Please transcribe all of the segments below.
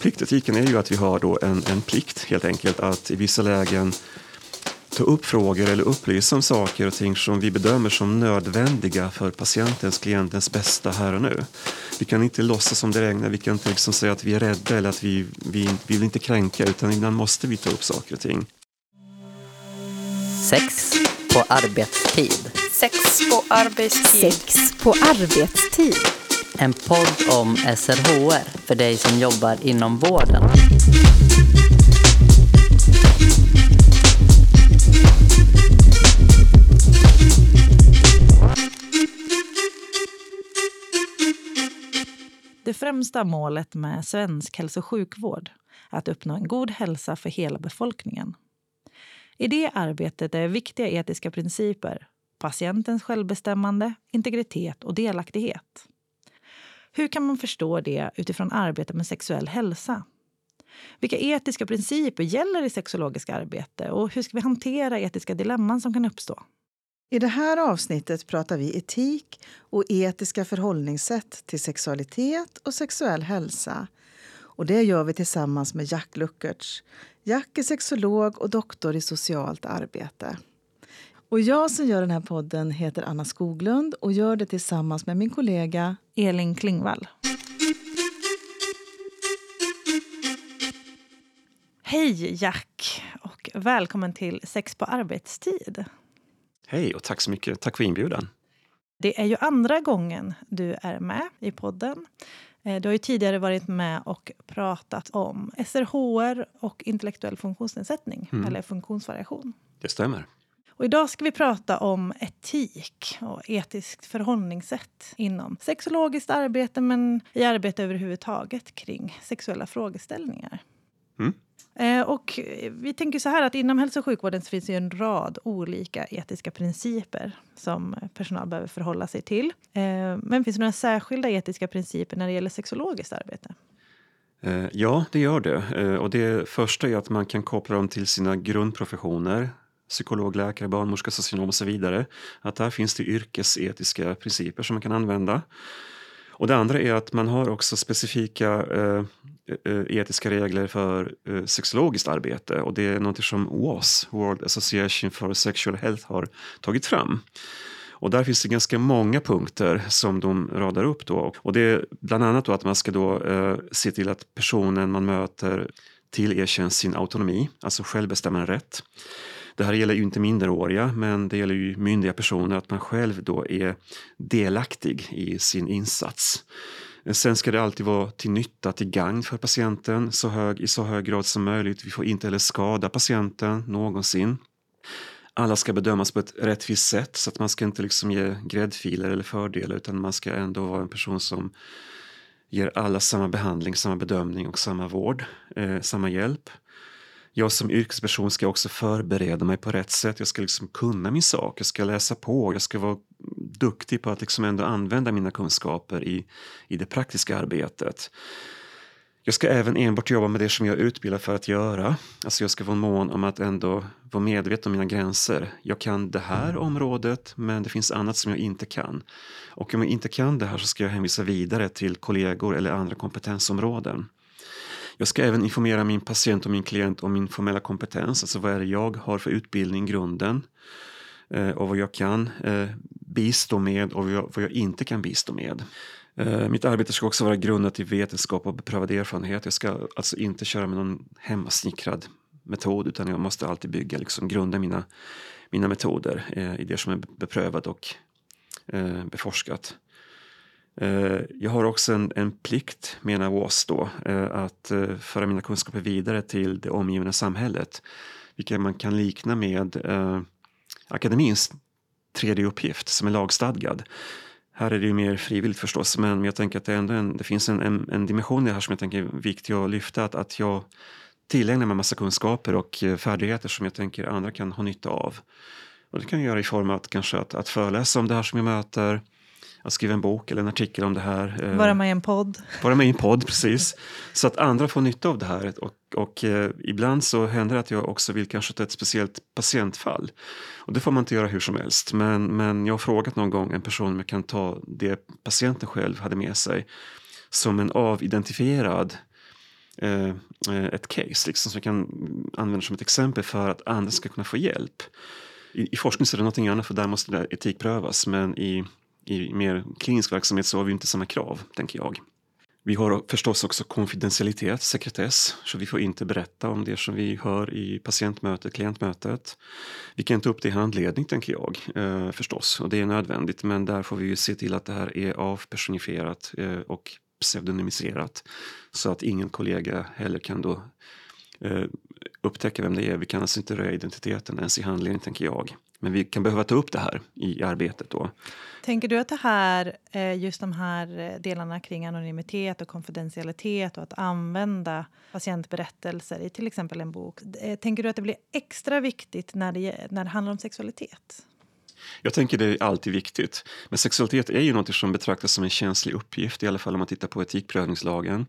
pliktetiken är ju att vi har då en, en plikt helt enkelt att i vissa lägen ta upp frågor eller upplysa om saker och ting som vi bedömer som nödvändiga för patientens, klientens bästa här och nu. Vi kan inte låtsas som det regnar, vi kan inte liksom säga att vi är rädda eller att vi, vi, vi vill inte kränka utan ibland måste vi ta upp saker och ting. Sex på arbetstid. Sex på arbetstid. Sex på arbetstid. En podd om SRHR för dig som jobbar inom vården. Det främsta målet med svensk hälso och sjukvård är att uppnå en god hälsa för hela befolkningen. I det arbetet är viktiga etiska principer patientens självbestämmande, integritet och delaktighet. Hur kan man förstå det utifrån arbetet med sexuell hälsa? Vilka etiska principer gäller i sexologiskt arbete och hur ska vi hantera etiska dilemman som kan uppstå? I det här avsnittet pratar vi etik och etiska förhållningssätt till sexualitet och sexuell hälsa. Och det gör vi tillsammans med Jack Luckertz. Jack är sexolog och doktor i socialt arbete. Och jag som gör den här podden heter Anna Skoglund och gör det tillsammans med min kollega Elin Klingvall. Hej Jack och välkommen till Sex på arbetstid. Hej och tack så mycket. Tack för inbjudan. Det är ju andra gången du är med i podden. Eh, du har ju tidigare varit med och pratat om SRHR och intellektuell funktionsnedsättning, mm. eller funktionsvariation. Det stämmer. Och idag ska vi prata om etik och etiskt förhållningssätt inom sexologiskt arbete men i arbete överhuvudtaget kring sexuella frågeställningar. Mm. Eh, och vi tänker så här att inom hälso och sjukvården finns det en rad olika etiska principer som personal behöver förhålla sig till. Eh, men finns det några särskilda etiska principer när det gäller sexologiskt arbete? Eh, ja, det gör det. Och det första är att man kan koppla dem till sina grundprofessioner psykolog, läkare, barnmorska, socionom och så vidare. Att där finns det yrkesetiska principer som man kan använda. Och det andra är att man har också specifika eh, eh etiska regler för eh, sexologiskt arbete och det är något som WAS, World Association for Sexual Health, har tagit fram. Och där finns det ganska många punkter som de radar upp då. Och det är bland annat då att man ska då eh, se till att personen man möter tillerkänns sin autonomi, alltså självbestämmande rätt. Det här gäller ju inte minderåriga, men det gäller ju myndiga personer, att man själv då är delaktig i sin insats. Sen ska det alltid vara till nytta, till gagn för patienten så hög, i så hög grad som möjligt. Vi får inte heller skada patienten någonsin. Alla ska bedömas på ett rättvist sätt så att man ska inte liksom ge gräddfiler eller fördelar utan man ska ändå vara en person som ger alla samma behandling, samma bedömning och samma vård, eh, samma hjälp jag som yrkesperson ska också förbereda mig på rätt sätt. Jag ska liksom kunna min sak, jag ska läsa på, jag ska vara duktig på att liksom ändå använda mina kunskaper i, i det praktiska arbetet. Jag ska även enbart jobba med det som jag är utbildad för att göra. Alltså jag ska vara mån om att ändå vara medveten om mina gränser. Jag kan det här området, men det finns annat som jag inte kan. Och om jag inte kan det här så ska jag hänvisa vidare till kollegor eller andra kompetensområden. Jag ska även informera min patient och min klient om min formella kompetens, alltså vad är det jag har för utbildning, grunden eh, och vad jag kan eh, bistå med och vad jag, inte kan bistå med. Eh, mitt arbete ska också vara grundat i vetenskap och beprövad erfarenhet. Jag ska alltså inte köra med någon hemmasnickrad metod utan jag måste alltid bygga, liksom grunda mina, mina metoder i det som är beprövat och beforskat. Eh, jag har också en, en plikt, menar WAS då, eh, att eh, föra mina kunskaper vidare till det omgivande samhället. Vilket man kan likna med akademins tredje uppgift som är lagstadgad. Här är det ju mer frivilligt förstås, men jag tänker att det, ändå en, det finns en, en, en, dimension i det här som jag tänker är viktig att lyfta. Att, att jag tillägnar mig massa kunskaper och färdigheter som jag tänker andra kan ha nytta av. Och det kan jag göra i form av att kanske att, att föreläsa om det här som jag möter, att skriva en bok eller en artikel om det här. Eh, vara med i en podd. Vara med i en podd, precis. Så att andra får nytta av det här. Och, och eh, ibland så händer det att jag också vill kanske ta ett speciellt patientfall. Och det får man inte göra hur som helst. Men, men jag har frågat någon gång en person om jag kan ta det patienten själv hade med sig som en avidentifierad eh, ett case liksom, som kan användas som ett exempel för att andra ska kunna få hjälp. I, i forskning så är det någonting annat för där måste det etik prövas men i, i mer klinisk verksamhet så har vi inte samma krav, tänker jag. Vi har förstås också konfidentialitet, sekretess, så vi får inte berätta om det som vi hör i patientmötet, klientmötet. Vi kan ta upp det i handledning, tänker jag, eh, förstås, och det är nödvändigt, men där får vi ju se till att det här är avpersonifierat eh, och pseudonymiserat så att ingen kollega heller kan då eh, upptäcka vem det är. Vi kan alltså inte röja identiteten ens i handledning, tänker jag. Men vi kan behöva ta upp det här i arbetet då. Tänker du att det här, eh, just de här eh, delarna kring anonymitet och konfidentialitet och att använda patientberättelser i till exempel en bok. Eh, tänker du att det blir extra viktigt när det, när det handlar om sexualitet? Jag tänker det är alltid viktigt. Men sexualitet är ju något som betraktas som en känslig uppgift, i alla fall om man tittar på etikprövningslagen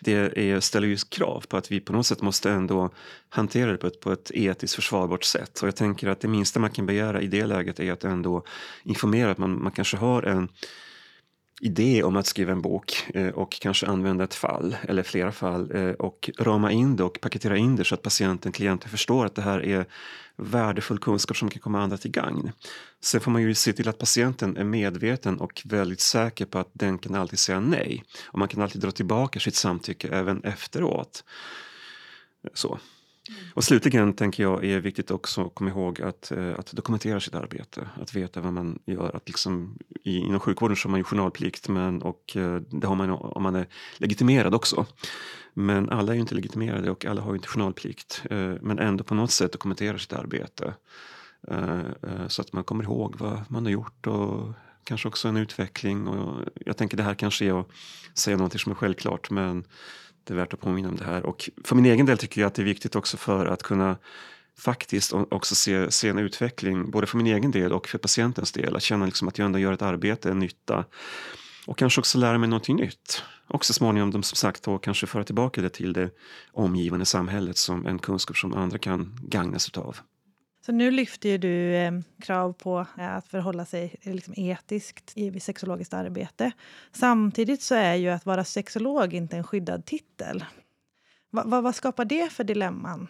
det är, ställer ju krav på att vi på något sätt måste ändå hantera det på ett, på ett etiskt försvarbart sätt. Och jag tänker att det minsta man kan begära i det läget är att ändå informera att man, man kanske har en idé om att skriva en bok eh, och kanske använda ett fall eller flera fall eh, och rama in det och paketera in det så att patienten, klienten förstår att det här är värdefull kunskap som kan komma andra till gagn. Sen får man ju se till att patienten är medveten och väldigt säker på att den kan alltid säga nej. Och man kan alltid dra tillbaka sitt samtycke även efteråt. Så. Och slutligen tänker jag är viktigt också att komma ihåg att, eh, att dokumentera sitt arbete. Att veta vad man gör. Att liksom, inom sjukvården så har man ju journalplikt men, och eh, det har man om man är legitimerad också. Men alla är ju inte legitimerade och alla har ju inte journalplikt. Eh, men ändå på något sätt dokumentera sitt arbete. Så att man kommer ihåg vad man har gjort och kanske också en utveckling. Och jag tänker det här kanske är att säga någonting som är självklart men det är värt att påminna om det här. Och för min egen del tycker jag att det är viktigt också för att kunna faktiskt också se, se en utveckling, både för min egen del och för patientens del. Att känna liksom att jag ändå gör ett arbete, en nytta. Och kanske också lära mig någonting nytt. Och så småningom som sagt då kanske föra tillbaka det till det omgivande samhället som en kunskap som andra kan gagnas utav. Så nu lyfter du eh, krav på eh, att förhålla sig eh, liksom etiskt i sexologiskt arbete. Samtidigt så är ju att vara sexolog inte en skyddad titel. Va, va, vad skapar det för dilemman?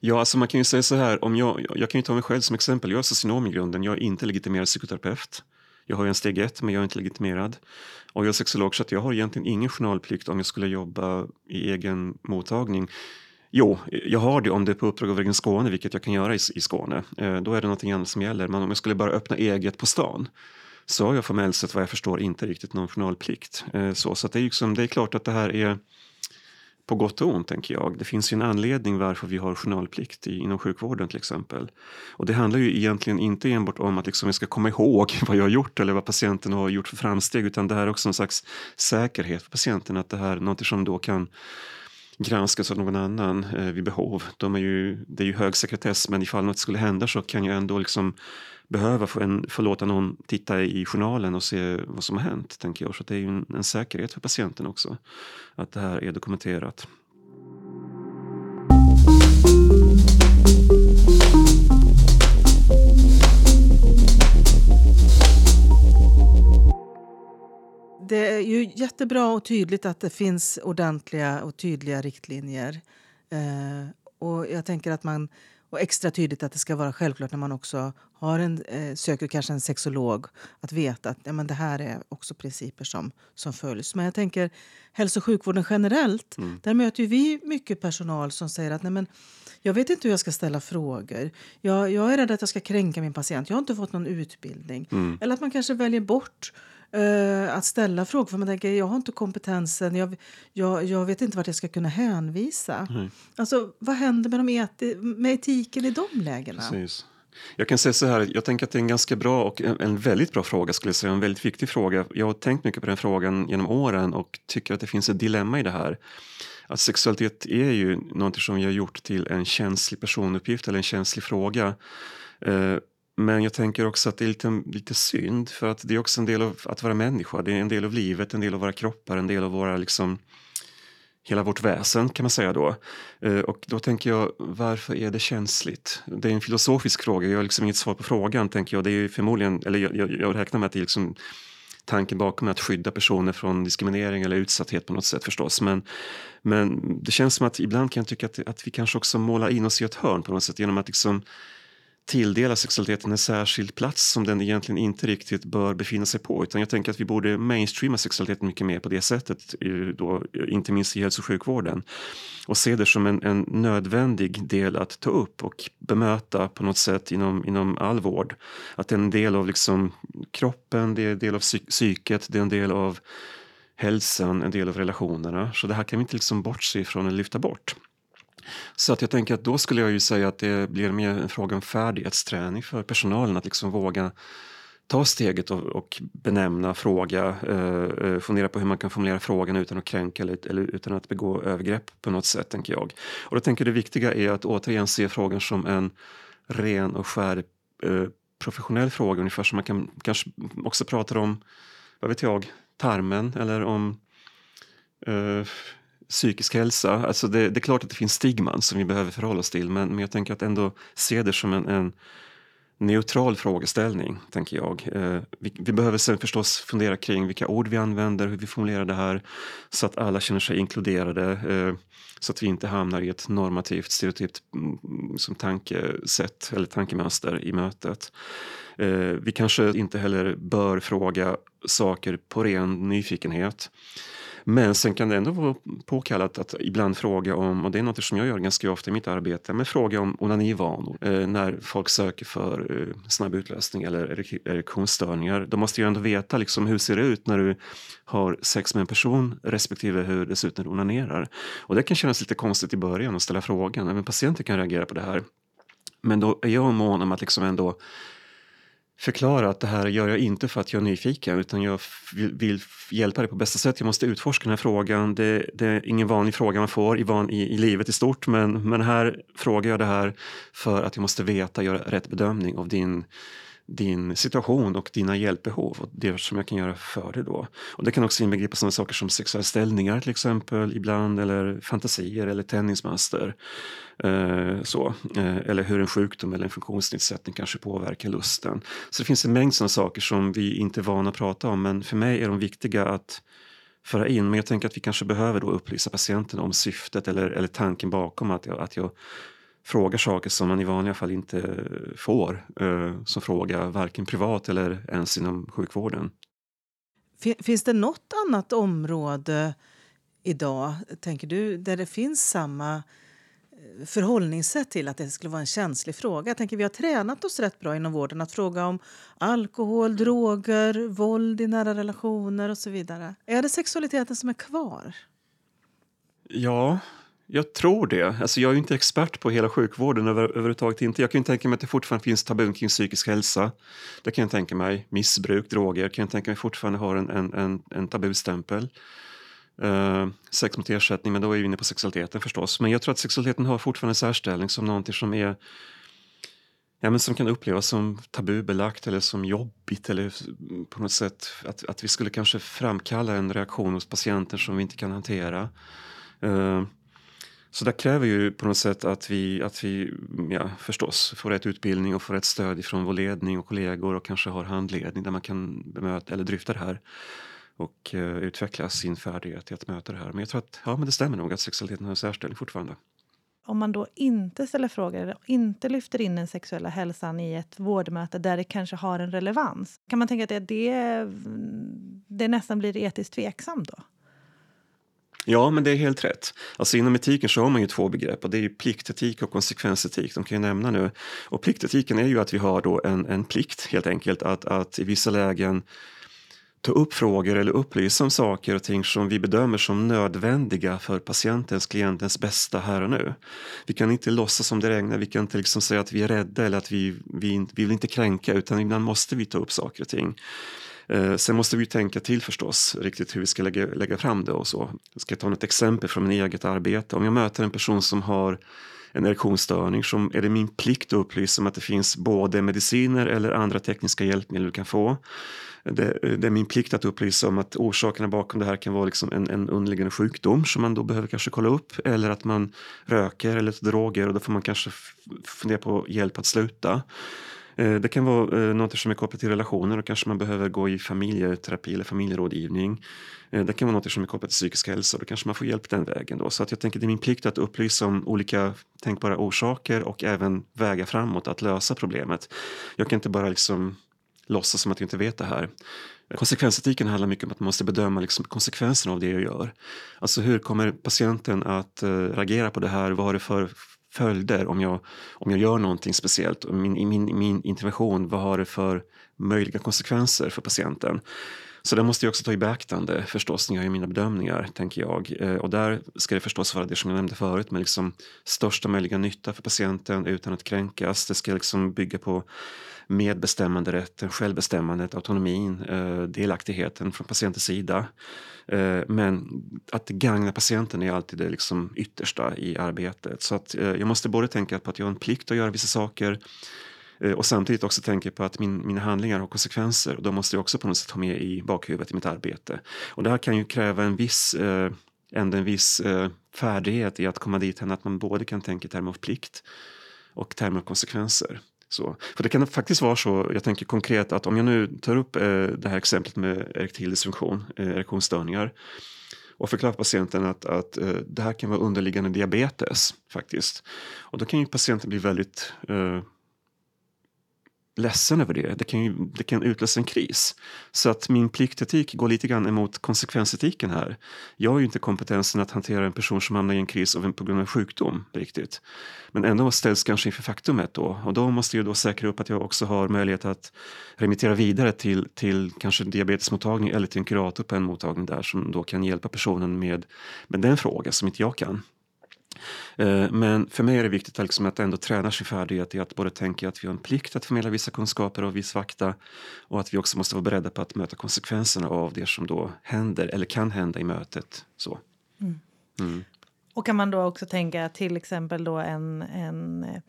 Ja, alltså man kan ju säga så här, om jag, jag kan ju ta mig själv som exempel. Jag är socionom i grunden, jag är inte legitimerad psykoterapeut. Jag har ju en steg ett, men jag är inte legitimerad. Och jag är sexolog, så att jag har egentligen ingen journalplikt om jag skulle jobba i egen mottagning. Jo, jag har det om det är på uppdrag av Region Skåne, vilket jag kan göra i, i Skåne. Eh, då är det någonting annat som gäller. Men om jag skulle bara öppna eget på stan så har jag formellt sett vad jag förstår inte riktigt någon journalplikt. Eh, så så det, är liksom, det är klart att det här är på gott och ont, tänker jag. Det finns ju en anledning varför vi har journalplikt i, inom sjukvården till exempel. Och det handlar ju egentligen inte enbart om att liksom jag ska komma ihåg vad jag har gjort eller vad patienten har gjort för framsteg, utan det här är också en slags säkerhet för patienten, att det här är något som då kan granskas av någon annan eh, vid behov. De är ju, det är ju hög sekretess men ifall något skulle hända så kan jag ändå liksom behöva få, en, få låta någon titta i journalen och se vad som har hänt. tänker jag. Så det är ju en, en säkerhet för patienten också att det här är dokumenterat. Det är ju jättebra och tydligt att det finns ordentliga och tydliga riktlinjer. Eh, och jag tänker att man och extra tydligt att det ska vara självklart när man också har en, eh, söker kanske en sexolog att veta att ja, men det här är också principer som, som följs. Men jag tänker hälso och sjukvården generellt. Mm. Där möter vi mycket personal som säger att Nej, men, jag vet inte hur jag ska ställa frågor. Jag, jag är rädd att jag ska kränka min patient. Jag har inte fått någon utbildning. Mm. Eller att man kanske väljer bort uh, att ställa frågor. För man tänker jag har inte kompetensen, jag, jag, jag vet inte vart jag ska kunna hänvisa. Mm. Alltså, vad händer med, de eti med etiken i de lägena? Precis. Jag kan säga så här, jag tänker att det är en ganska bra och en, väldigt bra fråga skulle jag säga, en väldigt viktig fråga. Jag har tänkt mycket på den frågan genom åren och tycker att det finns ett dilemma i det här. Att sexualitet är ju något som vi har gjort till en känslig personuppgift eller en känslig fråga. Men jag tänker också att det är lite, lite synd för att det är också en del av att vara människa. Det är en del av livet, en del av våra kroppar, en del av våra liksom hela vårt väsen kan man säga då. Eh, och då tänker jag, varför är det känsligt? Det är en filosofisk fråga, jag har liksom inget svar på frågan tänker jag. Det är förmodligen, eller jag, jag, jag räknar med att det är liksom tanken bakom att skydda personer från diskriminering eller utsatthet på något sätt förstås. Men, men det känns som att ibland kan jag tycka att, att vi kanske också målar in oss i ett hörn på något sätt genom att liksom tilldela sexualiteten en särskild plats som den egentligen inte riktigt bör befinna sig på. Utan jag tänker att vi borde mainstreama sexualiteten mycket mer på det sättet, då, inte minst i hälso och sjukvården. Och se det som en, en nödvändig del att ta upp och bemöta på något sätt inom, inom all vård. Att det är en del av liksom kroppen, det är en del av psyket, det är en del av hälsan, en del av relationerna. Så det här kan vi inte liksom bortse ifrån eller lyfta bort. Så att jag tänker att då skulle jag ju säga att det blir mer en fråga om färdighetsträning för personalen att liksom våga ta steget och, och benämna, fråga, eh, eh, fundera på hur man kan formulera frågan utan att kränka eller, eller, utan att begå övergrepp på något sätt, tänker jag. Och då tänker jag det viktiga är att återigen se frågan som en ren och skär eh, professionell fråga, ungefär som man kan kanske också pratar om, vad vet jag, tarmen eller om eh, psykisk hälsa. Alltså det, det, är klart att det finns stigman som vi behöver förhålla oss till men, men jag tänker att ändå se det som en, en neutral frågeställning, tänker jag. Eh, vi, vi, behöver sen förstås fundera kring vilka ord vi använder, hur vi formulerar det här så att alla känner sig inkluderade. Eh, så att vi inte hamnar i ett normativt, stereotypt mm, mm, som tankesätt eller tankemönster i mötet. Eh, vi kanske inte heller bör fråga saker på ren nyfikenhet. Men sen kan det ändå vara påkallat att ibland fråga om, och det är något som jag gör ganska ofta i mitt arbete, men fråga om onanivanor. Eh, när folk söker för eh, snabb utlösning eller erektionsstörningar. Då måste jag ändå veta liksom, hur ser det ut när du har sex med en person respektive hur det ser ut när du onanerar. Och det kan kännas lite konstigt i början att ställa frågan, även patienter kan reagera på det här. Men då är jag mån om att liksom ändå förklara att det här gör jag inte för att jag är nyfiken utan jag vill hjälpa dig på bästa sätt. Jag måste utforska den här frågan. Det, det är ingen vanlig fråga man får i, van, i, i, livet i stort men, men här frågar jag det här för att jag måste veta, göra rätt bedömning av din din situation och dina hjälpbehov och det som jag kan göra för dig då. Och det kan också inbegripa sådana saker som sexuella ställningar till exempel ibland eller fantasier eller tennismaster. Eh, så. Eh, eller hur en sjukdom eller en funktionsnedsättning kanske påverkar lusten. Så det finns en mängd sådana saker som vi inte är vana att prata om men för mig är de viktiga att föra in. Men jag tänker att vi kanske behöver då upplysa patienten om syftet eller, eller tanken bakom att jag, att jag frågar saker som man i vanliga fall inte får eh, som fråga, varken privat eller ens inom sjukvården. Finns det något annat område idag, tänker du, där det finns samma eh, förhållningssätt till att det skulle vara en känslig fråga. Jag tänker, vi har tränat oss rätt bra inom vården att fråga om alkohol, droger, våld i nära relationer och så vidare. Är det sexualiteten som är kvar? Ja, jag tror det. Alltså jag är inte expert på hela sjukvården över, överhuvudtaget. Inte. Jag kan tänka mig att det fortfarande finns tabun kring psykisk hälsa. Det kan jag tänka mig. Missbruk, droger kan jag tänka mig fortfarande har en, en, en, en tabustämpel. Uh, sex mot ersättning, men då är vi inne på sexualiteten förstås. Men jag tror att sexualiteten har fortfarande en särställning som någonting som är ja, men som kan upplevas som tabubelagt eller som jobbigt eller på något sätt att, att vi skulle kanske framkalla en reaktion hos patienter som vi inte kan hantera. Uh, så det kräver ju på något sätt att vi, att vi ja, förstås får rätt utbildning och får rätt stöd från vår ledning och kollegor och kanske har handledning där man kan bemöta eller dryfta det här och uh, utveckla sin färdighet i att möta det här. Men jag tror att ja, men det stämmer nog att sexualiteten har en särställning fortfarande. Om man då inte ställer frågor och inte lyfter in den sexuella hälsan i ett vårdmöte där det kanske har en relevans, kan man tänka att det, det, det nästan blir etiskt tveksamt då? Ja, men det är helt rätt. Alltså inom etiken så har man ju två begrepp och det är ju pliktetik och konsekvensetik. De kan jag nämna nu. Och pliktetiken är ju att vi har då en, en plikt helt enkelt att, att i vissa lägen ta upp frågor eller upplysa om saker och ting som vi bedömer som nödvändiga för patientens, klientens bästa här och nu. Vi kan inte låtsas som det regnar, vi kan inte liksom säga att vi är rädda eller att vi, vi, vi vill inte kränka utan ibland måste vi ta upp saker och ting. Eh, sen måste vi tänka till förstås, riktigt hur vi ska lägga, lägga fram det och så. Jag ska ta något exempel från min eget arbete. Om jag möter en person som har en erektionsstörning så är det min plikt att upplysa om att det finns både mediciner eller andra tekniska hjälpmedel du kan få. Det, eh, det, är min plikt att upplysa om att orsakerna bakom det här kan vara liksom en, en underliggande sjukdom som man då behöver kanske kolla upp eller att man röker eller tar droger och då får man kanske fundera på hjälp att sluta. Eh, det kan vara eh, något som är kopplat till relationer och kanske man behöver gå i familjeterapi eller familjerådgivning. Eh, det kan vara något som är kopplat till psykisk hälsa och då kanske man får hjälp den vägen. Då. Så att jag tänker det är min plikt att upplysa om olika tänkbara orsaker och även väga framåt att lösa problemet. Jag kan inte bara liksom låtsas som att jag inte vet det här. Konsekvensetiken handlar mycket om att man måste bedöma liksom konsekvenserna av det jag gör. Alltså hur kommer patienten att reagera på det här? Vad har det för följder om jag, om jag gör någonting speciellt? Min, min, min intervention, vad har det för möjliga konsekvenser för patienten? Så det måste jag också ta i beaktande förstås när jag gör mina bedömningar, tänker jag. Eh, och där ska det förstås vara det som jag nämnde förut med liksom största möjliga nytta för patienten utan att kränkas. Det ska liksom bygga på medbestämmanderätten, självbestämmandet, autonomin, eh, delaktigheten från patientens sida. Eh, men att gagna patienten är alltid det liksom yttersta i arbetet. Så att eh, jag måste både tänka på att jag har en plikt att göra vissa saker Eh, och samtidigt också tänker på att min, mina handlingar har konsekvenser och de måste jag också på något sätt ha med i bakhuvudet i mitt arbete. Och det här kan ju kräva en viss, eh, ändå en viss eh, färdighet i att komma dit att man både kan tänka i termer av plikt och termer av konsekvenser. Så. För det kan faktiskt vara så, jag tänker konkret att om jag nu tar upp eh, det här exemplet med erektil dysfunktion, eh, erektionsstörningar och förklarar patienten att, att eh, det här kan vara underliggande diabetes faktiskt. Och då kan ju patienten bli väldigt eh, ledsen över det. Det kan, ju, det kan utlösa en kris. Så att min pliktetik går lite grann emot konsekvensetiken här. Jag har ju inte kompetensen att hantera en person som hamnar i en kris på grund av sjukdom riktigt. Men ändå ställs kanske inför faktumet då och då måste jag då säkra upp att jag också har möjlighet att remittera vidare till, till kanske diabetesmottagning eller till en kurator på en mottagning där som då kan hjälpa personen med, med den fråga som inte jag kan. Eh, men för mig är det viktigt liksom att ändå träna sin färdighet i att både tänka att vi har en plikt att förmedla vissa kunskaper och viss fakta och att vi också måste vara beredda på att möta konsekvenserna av det som då händer eller kan hända i mötet. Så. Mm. Mm. Och kan man då också tänka till exempel då en, en eh,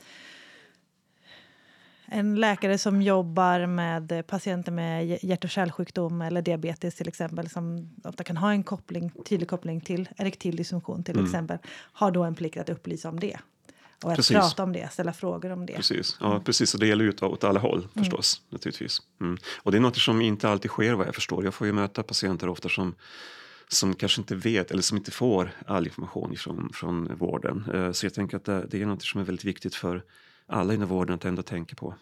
en läkare som jobbar med patienter med hjärt och kärlsjukdom eller diabetes till exempel som ofta kan ha en koppling, tydlig koppling till erektil dysfunktion till mm. exempel har då en plikt att upplysa om det. Och att precis. prata om det, ställa frågor om det. Precis, ja, precis. och det gäller ju åt alla håll mm. förstås. Mm. naturligtvis. Mm. Och det är något som inte alltid sker vad jag förstår. Jag får ju möta patienter ofta som som kanske inte vet eller som inte får all information från, från vården. Eh, så jag tänker att det, det är något som är väldigt viktigt för alla inom vården att ändå tänka på.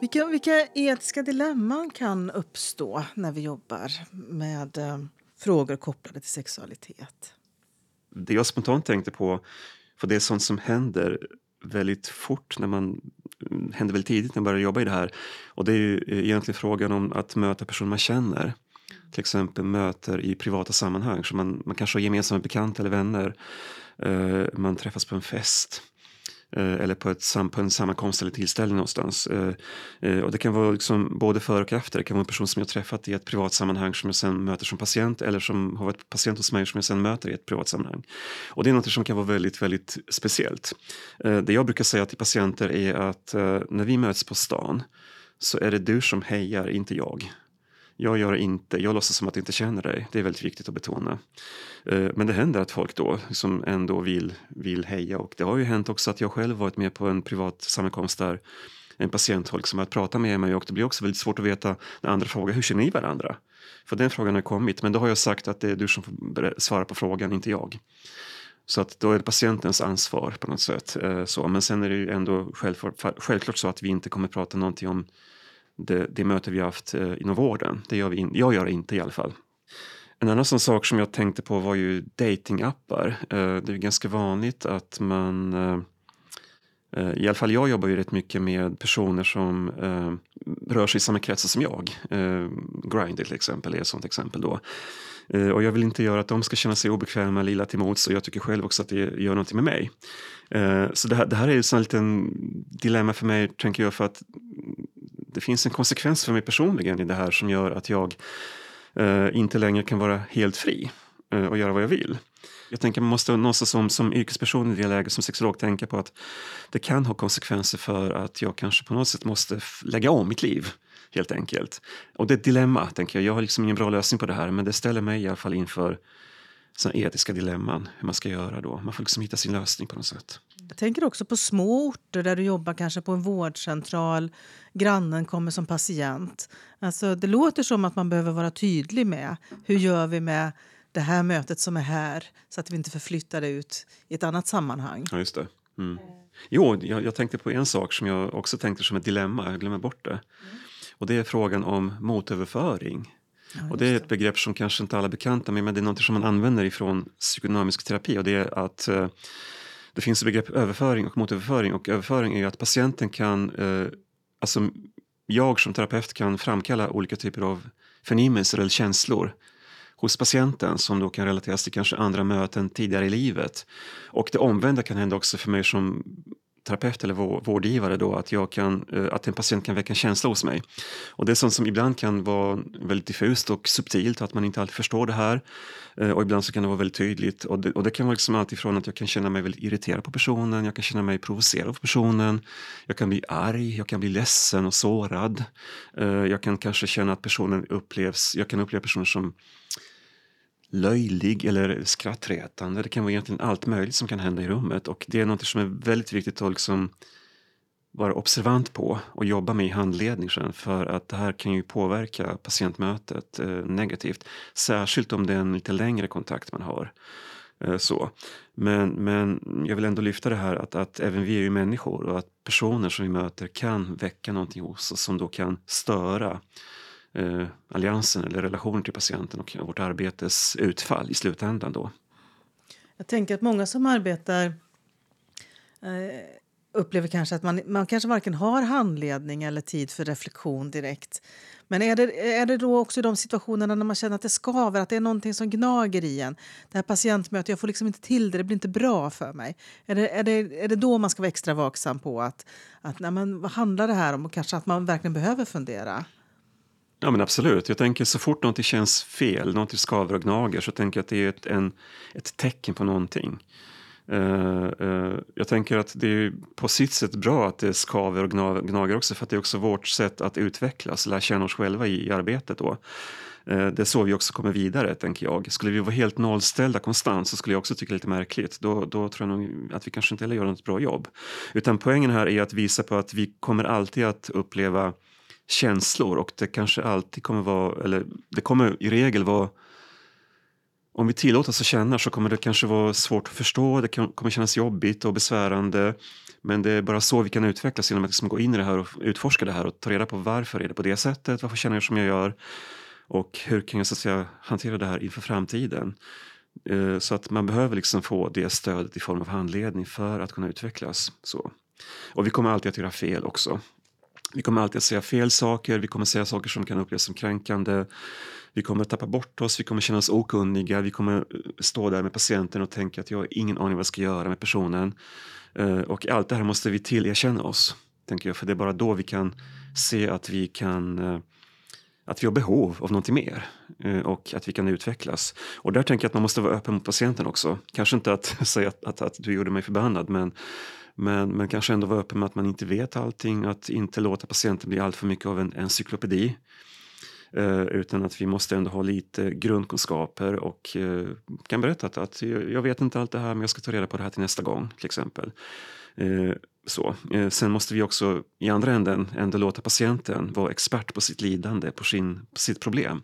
Vilka, vilka etiska dilemman kan uppstå när vi jobbar med eh, frågor kopplade till sexualitet? Det jag spontant tänkte på, för det är sånt som händer väldigt fort när man Hände väl tidigt när jag började jobba i det här. Och det är ju eh, egentligen frågan om att möta personer man känner. Till exempel möter i privata sammanhang. Så man, man kanske har gemensamma bekanta eller vänner. Uh, man träffas på en fest. Eh, eller på, ett, på en sammankomst eller tillställning någonstans. Eh, eh, och det kan vara liksom både före och efter. Det kan vara en person som jag träffat i ett privat sammanhang som jag sen möter som patient eller som har varit patient hos mig som jag sen möter i ett privat sammanhang. Och det är något som kan vara väldigt, väldigt speciellt. Det jag brukar säga till patienter är att när vi möts på stan så är det du som hejar, inte jag. Jag gör inte, jag låtsas som att jag inte känner dig. Det är väldigt viktigt att betona. Eh, men det händer att folk då som ändå vill, vill heja och det har ju hänt också att jag själv varit med på en privat sammankomst där en patient har liksom att prata med mig och det blir också väldigt svårt att veta när andra frågar hur känner ni varandra? För den frågan har kommit men då har jag sagt att det är du som får svara på frågan, inte jag. Så att då är det patientens ansvar på något sätt. Eh, så, men sen är det ju ändå självklart så att vi inte kommer prata någonting om det, det möte vi har haft eh, inom vården. Det gör vi in, jag gör det inte i alla fall. En annan sån sak som jag tänkte på var ju datingappar. Eh, det är ganska vanligt att man eh, eh, i alla fall jag jobbar ju rätt mycket med personer som eh, rör sig i samma kretsar som jag. Eh, Grindr till exempel är ett sånt exempel då. Eh, och jag vill inte göra att de ska känna sig obekväma eller illa till mods. och jag tycker själv också att det gör någonting med mig. Eh, så det här, det här är en liten dilemma för mig, tänker jag, för att det finns en konsekvens för mig personligen i det här som gör att jag eh, inte längre kan vara helt fri eh, och göra vad jag vill. Jag tänker man måste någonstans som, som yrkesperson i det läget som sexolog tänka på att det kan ha konsekvenser för att jag kanske på något sätt måste lägga om mitt liv helt enkelt. Och det är ett dilemma, tänker jag. Jag har liksom ingen bra lösning på det här men det ställer mig i alla fall inför såna etiska dilemman, hur man ska göra då. Man får liksom hitta sin lösning på något sätt. Jag tänker också på små orter där du jobbar kanske på en vårdcentral. Grannen kommer som patient. Alltså, det låter som att man behöver vara tydlig med hur gör vi med det här mötet som är här så att vi inte förflyttar det ut i ett annat sammanhang. Ja, just det. Mm. Jo, jag, jag, tänkte på en sak som jag också tänkte som ett dilemma, jag glömmer bort det. Och det är frågan om motöverföring. Ja, och det är ett begrepp som kanske inte alla är bekanta med, men det är något som man använder ifrån psykodynamisk terapi och det är att eh, det finns begrepp överföring och motöverföring och överföring är ju att patienten kan, eh, alltså jag som terapeut kan framkalla olika typer av förnimmelser eller känslor hos patienten som då kan relateras till kanske andra möten tidigare i livet. Och det omvända kan hända också för mig som terapeut eller vårdgivare då att, jag kan, eh, att en patient kan väcka en känsla hos mig. Och det är sånt som ibland kan vara väldigt diffust och subtilt, att man inte alltid förstår det här. Eh, och ibland så kan det vara väldigt tydligt. Och det, och det kan vara liksom alltifrån att jag kan känna mig väldigt irriterad på personen, jag kan känna mig provocerad på personen, jag kan bli arg, jag kan bli ledsen och sårad. Eh, jag kan kanske känna att personen upplevs, jag kan uppleva personer som löjlig eller skrattretande. Det kan vara egentligen allt möjligt som kan hända i rummet och det är något som är väldigt viktigt att liksom vara observant på och jobba med i handledning sen för att det här kan ju påverka patientmötet eh, negativt. Särskilt om det är en lite längre kontakt man har. Eh, så. Men, men jag vill ändå lyfta det här att, att även vi är ju människor och att personer som vi möter kan väcka någonting hos oss som då kan störa eh, alliansen eller relationen till patienten och vårt arbetes utfall i slutändan. Då. Jag tänker att många som arbetar eh, upplever kanske att man, man kanske varken har handledning eller tid för reflektion direkt. Men är det, är det då också i de situationerna när man känner att det skaver, att det är någonting som gnager i en? Det här patientmötet, jag får liksom inte till det, det blir inte bra för mig. Är det, är det, är det då man ska vara extra vaksam på att, att nej men, vad handlar det här om? Och kanske att man verkligen behöver fundera? Ja men absolut. Jag tänker så fort någonting känns fel, någonting skaver och gnager så tänker jag att det är ett, en, ett tecken på någonting. Uh, uh, jag tänker att det är på sitt sätt bra att det skaver och gnager också för att det är också vårt sätt att utvecklas, lära känna oss själva i, i arbetet då. Uh, det är så vi också kommer vidare, tänker jag. Skulle vi vara helt nollställda konstant så skulle jag också tycka det lite märkligt. Då, då tror jag nog att vi kanske inte heller gör något bra jobb. Utan poängen här är att visa på att vi kommer alltid att uppleva känslor och det kanske alltid kommer vara, eller det kommer i regel vara om vi tillåter oss att känna så kommer det kanske vara svårt att förstå, det kommer kännas jobbigt och besvärande. Men det är bara så vi kan utvecklas genom att liksom gå in i det här och utforska det här och ta reda på varför är det på det sättet, varför känner jag som jag gör och hur kan jag så att säga hantera det här inför framtiden. Eh, så att man behöver liksom få det stödet i form av handledning för att kunna utvecklas. Så. Och vi kommer alltid att göra fel också. Vi kommer alltid att säga fel saker, vi kommer säga saker som kan upplevas som kränkande. Vi kommer att tappa bort oss, vi kommer känna oss okunniga, vi kommer eh, stå där med patienten och tänka att jag har ingen aning vad jag ska göra med personen. Eh, och allt det här måste vi tillerkänna oss, tänker jag, för det är bara då vi kan se att vi kan eh, att vi har behov av någonting mer och att vi kan utvecklas. Och där tänker jag att man måste vara öppen mot patienten också. Kanske inte att säga att, att, att du gjorde mig förbannad men men, men kanske ändå vara öppen med att man inte vet allting, att inte låta patienten bli allt för mycket av en encyklopedi. Eh, utan att vi måste ändå ha lite grundkunskaper och eh, kan berätta att, att jag vet inte allt det här men jag ska ta reda på det här till nästa gång till exempel. Eh, så. Eh, sen måste vi också i andra änden ändå låta patienten vara expert på sitt lidande, på, sin, på sitt problem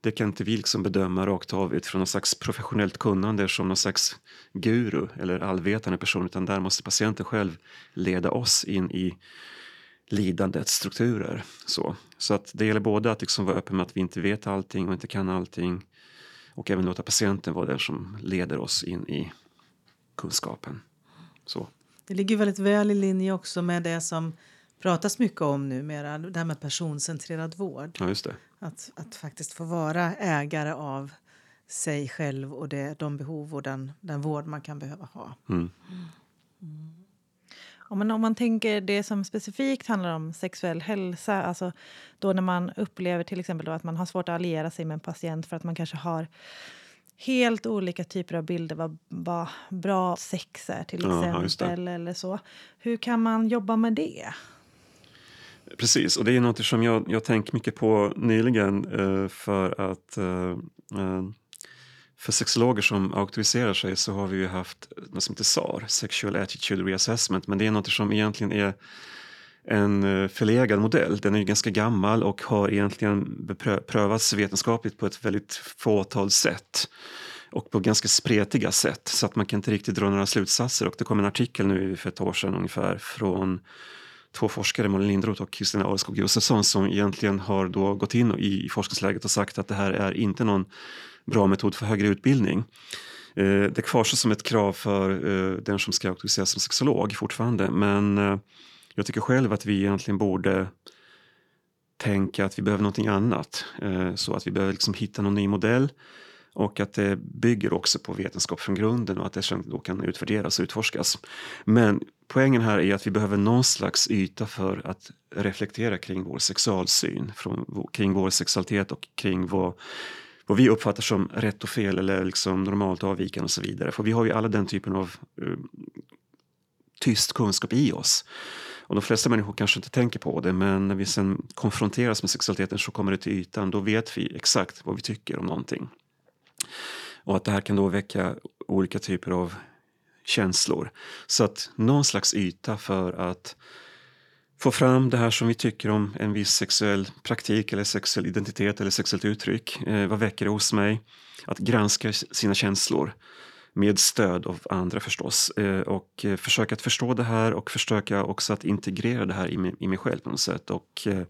det kan inte vi liksom bedöma rakt av utifrån någon slags professionellt kunnande som någon slags guru eller allvetande person utan där måste patienten själv leda oss in i lidandets strukturer. Så, så att det gäller både att liksom vara öppen med att vi inte vet allting och inte kan allting och även låta patienten vara den som leder oss in i kunskapen. Så. Det ligger väldigt väl i linje också med det som pratas mycket om numera, det här med personcentrerad vård. Ja, just det. Att, att faktiskt få vara ägare av sig själv och det, de behov och den, den vård man kan behöva ha. Mm. Mm. Om, man, om man tänker det som specifikt handlar om sexuell hälsa, alltså då när man upplever till exempel att man har svårt att alliera sig med en patient för att man kanske har helt olika typer av bilder vad, vad bra sex är till Ja, exempel. eller så. Hur kan man jobba med det? Precis, och det är något som jag, jag tänkt mycket på nyligen eh, för att eh, eh, för sexologer som auktoriserar sig så har vi ju haft något som heter SAR, Sexual Attitude Reassessment, men det är något som egentligen är en eh, förlegad modell. Den är ju ganska gammal och har egentligen beprö- prövats vetenskapligt på ett väldigt fåtal sätt och på ganska spretiga sätt så att man kan inte riktigt dra några slutsatser. Och det kom en artikel nu för ett år sedan ungefär från två forskare, Malin Lindroth och Kristina Areskog Josefsson som egentligen har då gått in i forskningsläget och sagt att det här är inte någon bra metod för högre utbildning. Eh, det kvarstår som ett krav för eh, den som ska auktoriseras som sexolog fortfarande men eh, jag tycker själv att vi egentligen borde tänka att vi behöver någonting annat. Så att vi behöver liksom hitta någon ny modell och att det bygger också på vetenskap från grunden och att det sen då kan utvärderas och utforskas. Men poängen här är att vi behöver någon slags yta för att reflektera kring vår sexualsyn, från, kring vår sexualitet och kring vad, vad vi uppfattar som rätt och fel eller liksom normalt avvikande och så vidare. För vi har ju alla den typen av uh, tyst kunskap i oss. Och de flesta människor kanske inte tänker på det men när vi sen konfronteras med sexualiteten så kommer det till ytan. Då vet vi exakt vad vi tycker om någonting. Och att det här kan då väcka olika typer av känslor. Så att någon slags yta för att få fram det här som vi tycker om en viss sexuell praktik eller sexuell identitet eller sexuellt uttryck. Eh, vad väcker det hos mig? Att granska sina känslor med stöd av andra förstås. Eh, och eh, försöka att förstå det här och försöka också att integrera det här i mig, i mig själv på något sätt. Och, eh,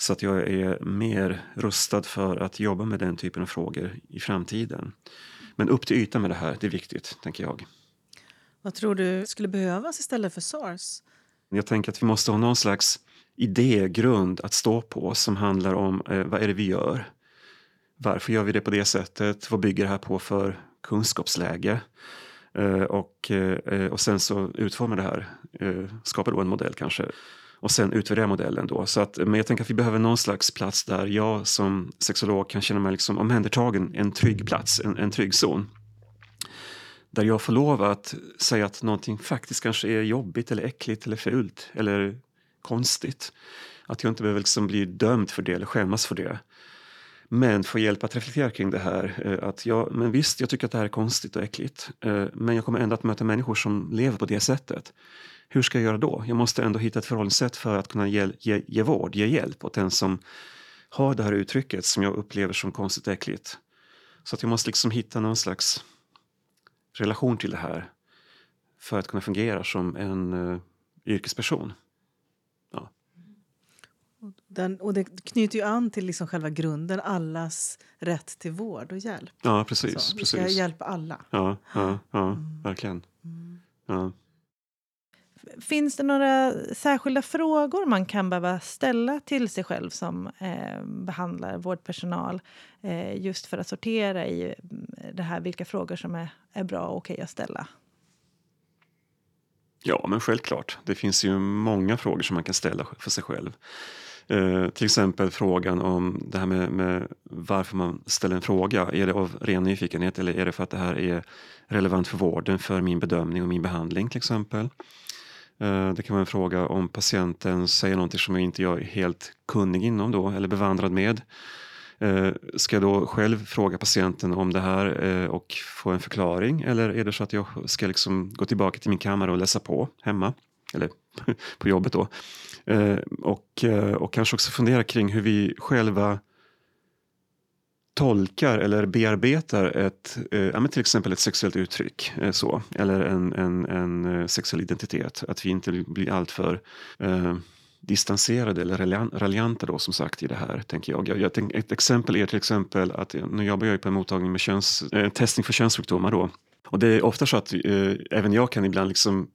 så att jag är mer rustad för att jobba med den typen av frågor i framtiden. Men upp till ytan med det här, det är viktigt, tänker jag. Vad tror du skulle behövas istället för SARS? Jag tänker att vi måste ha någon slags idégrund att stå på som handlar om eh, vad är det vi gör? Varför gör vi det på det sättet? Vad bygger det här på för kunskapsläge? Eh, och, eh, och sen så utforma det här, eh, skapa då en modell kanske och sen utvärdera modellen då. Så att, men jag tänker att vi behöver någon slags plats där jag som sexolog kan känna mig liksom omhändertagen, en trygg plats, en, en trygg zon. Där jag får lov att säga att någonting faktiskt kanske är jobbigt eller äckligt eller fult eller konstigt. Att jag inte behöver liksom bli dömd för det eller skämmas för det. Men få hjälp att reflektera kring det här. Eh, att jag, men visst, jag tycker att det här är konstigt och äckligt. Eh, men jag kommer ändå att möta människor som lever på det sättet. Hur ska jag göra då? Jag måste ändå hitta ett förhållningssätt för att kunna ge, ge, ge vård, ge hjälp åt den som har det här uttrycket som jag upplever som konstigt äckligt. Så att jag måste liksom hitta någon slags relation till det här för att kunna fungera som en uh, yrkesperson. Den, och det knyter ju an till liksom själva grunden, allas rätt till vård och hjälp. Ja, precis. Så, vi ska precis. hjälpa alla. Ja, ja, ja Mm. verkligen. Mm. Ja. Finns det några särskilda frågor man kan behöva ställa till sig själv som eh, behandlar vårdpersonal eh, just för att sortera i mm, det här vilka frågor som är, är bra och okej att ställa? Ja, men självklart. Det finns ju många frågor som man kan ställa för sig själv. Eh, till exempel frågan om det här med, med varför man ställer en fråga. Är det av ren nyfikenhet eller är det för att det här är relevant för vården, för min bedömning och min behandling till exempel? Eh, det kan vara en fråga om patienten säger någonting som jag inte är helt kunnig inom då eller bevandrad med. Eh, ska jag då själv fråga patienten om det här eh, och få en förklaring eller är det så att jag ska liksom gå tillbaka till min kammare och läsa på hemma eller på jobbet då och, och kanske också fundera kring hur vi själva tolkar eller bearbetar ett, eh, ja, men till exempel ett sexuellt uttryck eh, så, eller en, en, en eh, sexuell identitet. Att vi inte blir alltför eh, distanserade eller raljanta då som sagt i det här, tänker jag. jag, jag tänk, ett exempel är till exempel att nu jobbar jag ju på en mottagning med köns, eh, testning för könssjukdomar då. Och det är ofta så att eh, även jag kan ibland liksom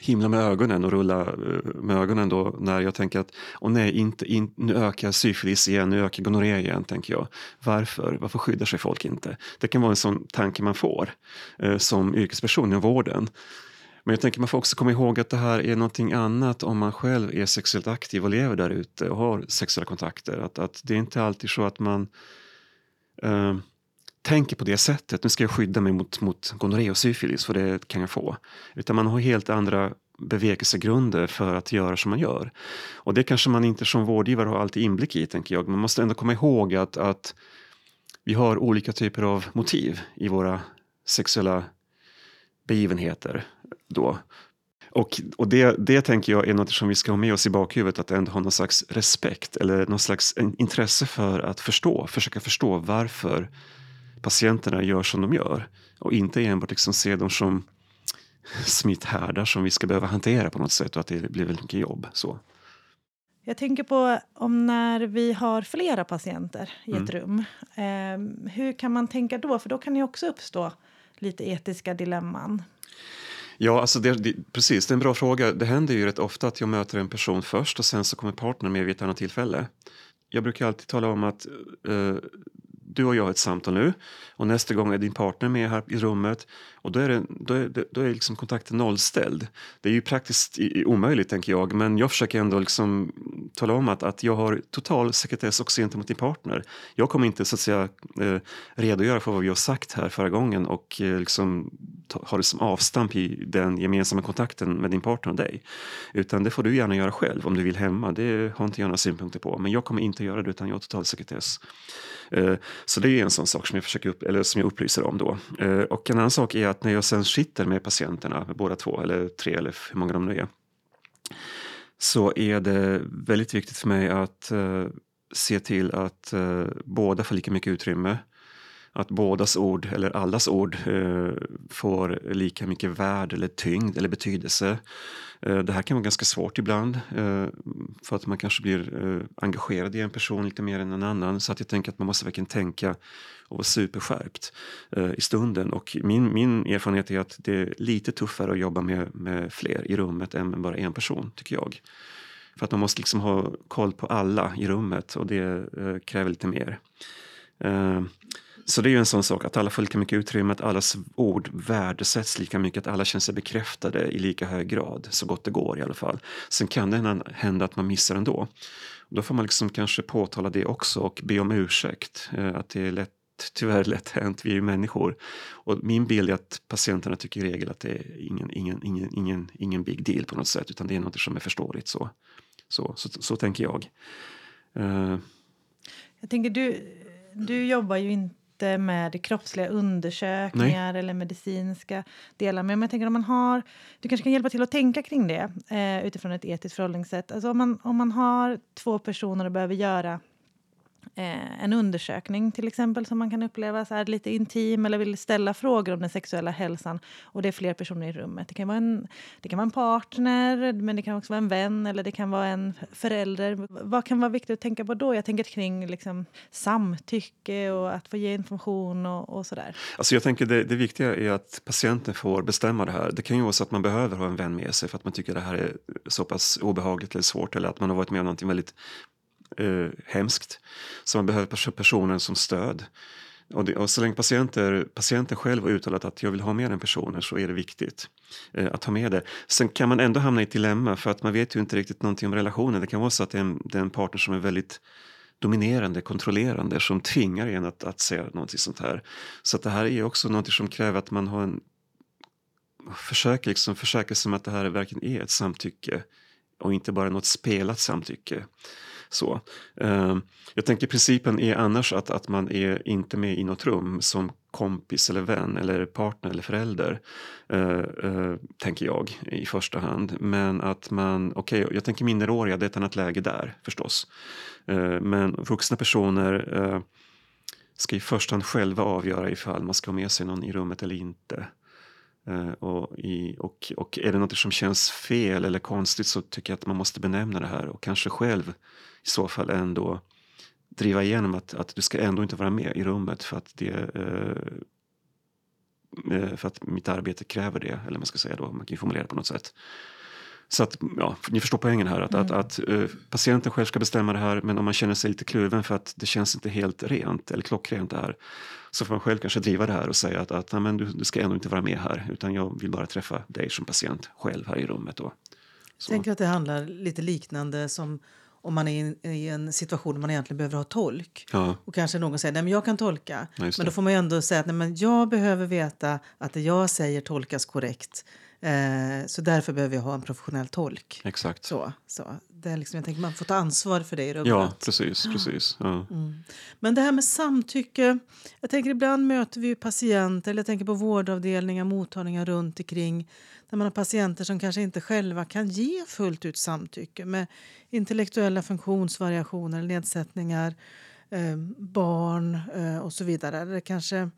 himla med ögonen och rulla eh, med ögonen då när jag tänker att åh nej, inte, in, nu ökar syfilis igen, nu ökar gonorré igen, tänker jag. Varför? Varför skyddar sig folk inte? Det kan vara en sån tanke man får eh, som yrkesperson i vården. Men jag tänker man får också komma ihåg att det här är någonting annat om man själv är sexuellt aktiv och lever där ute och har sexuella kontakter. Att, att det är inte alltid så att man eh, tänker på det sättet. Nu ska jag skydda mig mot, mot gonorré och syfilis för det kan jag få. Utan man har helt andra bevekelsegrunder för att göra som man gör. Och det kanske man inte som vårdgivare har alltid inblick i, tänker jag. Man måste ändå komma ihåg att, att vi har olika typer av motiv i våra sexuella begivenheter. Då. Och, och det, det tänker jag är något som vi ska ha med oss i bakhuvudet, att ändå ha någon slags respekt eller någon slags intresse för att förstå, försöka förstå varför patienterna gör som de gör. Och inte enbart liksom se dem som smitthärdar som vi ska behöva hantera på något sätt och att det blir väldigt mycket jobb. Så. Jag tänker på om när vi har flera patienter i ett Mm. rum. Eh, hur kan man tänka då? För då kan det också uppstå lite etiska dilemman. Ja, alltså det, det, precis, det är en bra fråga. Det händer ju rätt ofta att jag möter en person först och sen så kommer partnern med vid ett annat tillfälle. Jag brukar alltid tala om att eh, du och jag har ett samtal nu och nästa gång är din partner med här i rummet och då är, det, då är, det, då är liksom kontakten nollställd. Det är ju praktiskt i, i omöjligt tänker jag men jag försöker ändå liksom tala om att, att jag har total sekretess också gentemot din partner. Jag kommer inte så att säga eh, redogöra för vad vi har sagt här förra gången och eh, liksom ha det som avstamp i den gemensamma kontakten med din partner och dig. Utan det får du gärna göra själv om du vill hemma. Det har inte jag några synpunkter på. Men jag kommer inte göra det utan jag har total sekretess. Eh, så det är en sån sak som jag, försöker upp, eller som jag upplyser om då. Eh, och en annan sak är att när jag sen sitter med patienterna, med båda två eller tre eller hur många de nu är, så är det väldigt viktigt för mig att eh, se till att båda får lika mycket utrymme. Att bådas ord, eller allas ord, eh, får lika mycket värde eller tyngd eller betydelse. Eh, det här kan vara ganska svårt ibland eh, för att man kanske blir eh, engagerad i en person lite mer än en annan. Så att jag tänker att man måste verkligen tänka och vara superskärpt eh, i stunden. Och min, min erfarenhet är att det är lite tuffare att jobba med, med fler i rummet än med bara en person, tycker jag. För att man måste liksom ha koll på alla i rummet och det eh, kräver lite mer. Eh, så det är ju en sån sak, att alla får lika mycket utrymme, att allas ord värdesätts lika mycket, att alla känner sig bekräftade i lika hög grad, så gott det går i alla fall. Sen kan det hända- att man missar ändå. Då får man liksom kanske påtala det också och be om ursäkt, eh, att det är lätt tyvärr lätt hänt, vi är ju människor. Och min bild är att patienterna tycker i regel att det är ingen, ingen, ingen, ingen, ingen big deal på något sätt, utan det är något som är förståeligt. Så, så, så, så tänker jag. Uh. Jag tänker, du, du jobbar ju inte med kroppsliga undersökningar eller medicinska delar. Men jag tänker om man har, du kanske kan hjälpa till att tänka kring det eh, utifrån ett etiskt förhållningssätt. Alltså om, man, om man har två personer och behöver göra eh, en undersökning till exempel som man kan uppleva så här lite intim eller vill ställa frågor om den sexuella hälsan och det är fler personer i rummet. Det kan vara en, det kan vara en partner, men det kan också vara en vän eller det kan vara en förälder. Vad kan vara viktigt att tänka på då? Jag tänker kring liksom, samtycke och att få ge information och, och sådär. Alltså jag tänker det, det viktiga är att patienten får bestämma det här. Det kan ju vara så att man behöver ha en vän med sig för att man tycker det här är så pass obehagligt eller svårt eller att man har varit med om någonting väldigt eh, hemskt. Så man behöver personen som stöd. Och, det, och så länge patienter, patienten själv har uttalat att jag vill ha med den personen så är det viktigt eh, att ha med det. Sen kan man ändå hamna i ett dilemma för att man vet ju inte riktigt någonting om relationen. Det kan vara så att det är en, det är en partner som är väldigt dominerande, kontrollerande som tvingar en att, att säga någonting sånt här. Så att det här är också någonting som kräver att man har en försöker liksom försäkra sig om att det här verkligen är ett samtycke och inte bara något spelat samtycke. Så. Ehm, jag tänker principen är annars att, att man är inte med i något rum som kompis eller vän eller partner eller förälder. Eh, eh, tänker jag i första hand. Men att man, okej, jag tänker minderåriga, det är ett annat läge där förstås. Eh, men vuxna personer ska i första hand själva avgöra ifall man ska ha med sig någon i rummet eller inte. Och, i, och, och är det något som känns fel eller konstigt så tycker jag att man måste benämna det här och kanske själv i så fall ändå driva igenom att, att du ska ändå inte vara med i rummet för att det eh, eh, för att mitt arbete kräver det, eller man ska säga då, man kan ju formulera det på något sätt. Så att, ja, ni förstår poängen här, att, att, att eh, patienten själv ska bestämma det här, men om man känner sig lite kluven för att det känns inte helt rent eller klockrent det här, så får man själv kanske driva det här och säga att, att nej, men du, du ska ändå inte vara med här, utan jag vill bara träffa dig som patient själv här i rummet. Då. Jag tänker att det handlar lite liknande som om man är i en situation där man egentligen behöver ha tolk. Ja, Och kanske någon säger nej men jag kan tolka. Men då får man ju ändå säga att nej, men jag behöver veta att det jag säger tolkas korrekt. Eh, så därför behöver jag ha en professionell tolk. exakt. Så, så. Det är liksom, jag tänker man får ta ansvar för det i rummet. Ja, precis. precis. Ja. Men det här med samtycke. Jag tänker ibland möter vi patienter, eller jag tänker på vårdavdelningar, mottagningar runt omkring där man har patienter som kanske inte själva kan ge fullt ut samtycke med intellektuella funktionsvariationer, eller nedsättningar, eh, barn eh, och så vidare. Det kanske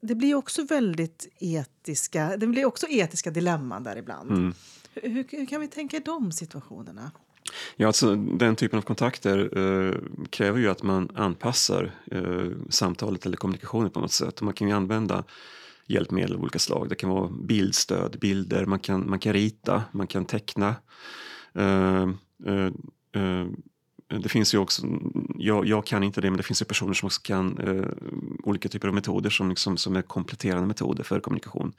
det blir också väldigt etiska, det blir också etiska dilemman där ibland. Mm. Hur, hur, kan vi tänka i de situationerna? Ja, alltså, den typen av kontakter eh, kräver ju att man anpassar eh, samtalet eller kommunikationen på något sätt. Och man kan ju använda hjälpmedel av olika slag. Det kan vara bildstöd, bilder, man kan, man kan rita, man kan teckna. Eh, eh, eh, det finns ju också, jag, jag kan inte det, men det finns ju personer som också kan eh, olika typer av metoder som, liksom, som är kompletterande metoder för kommunikation.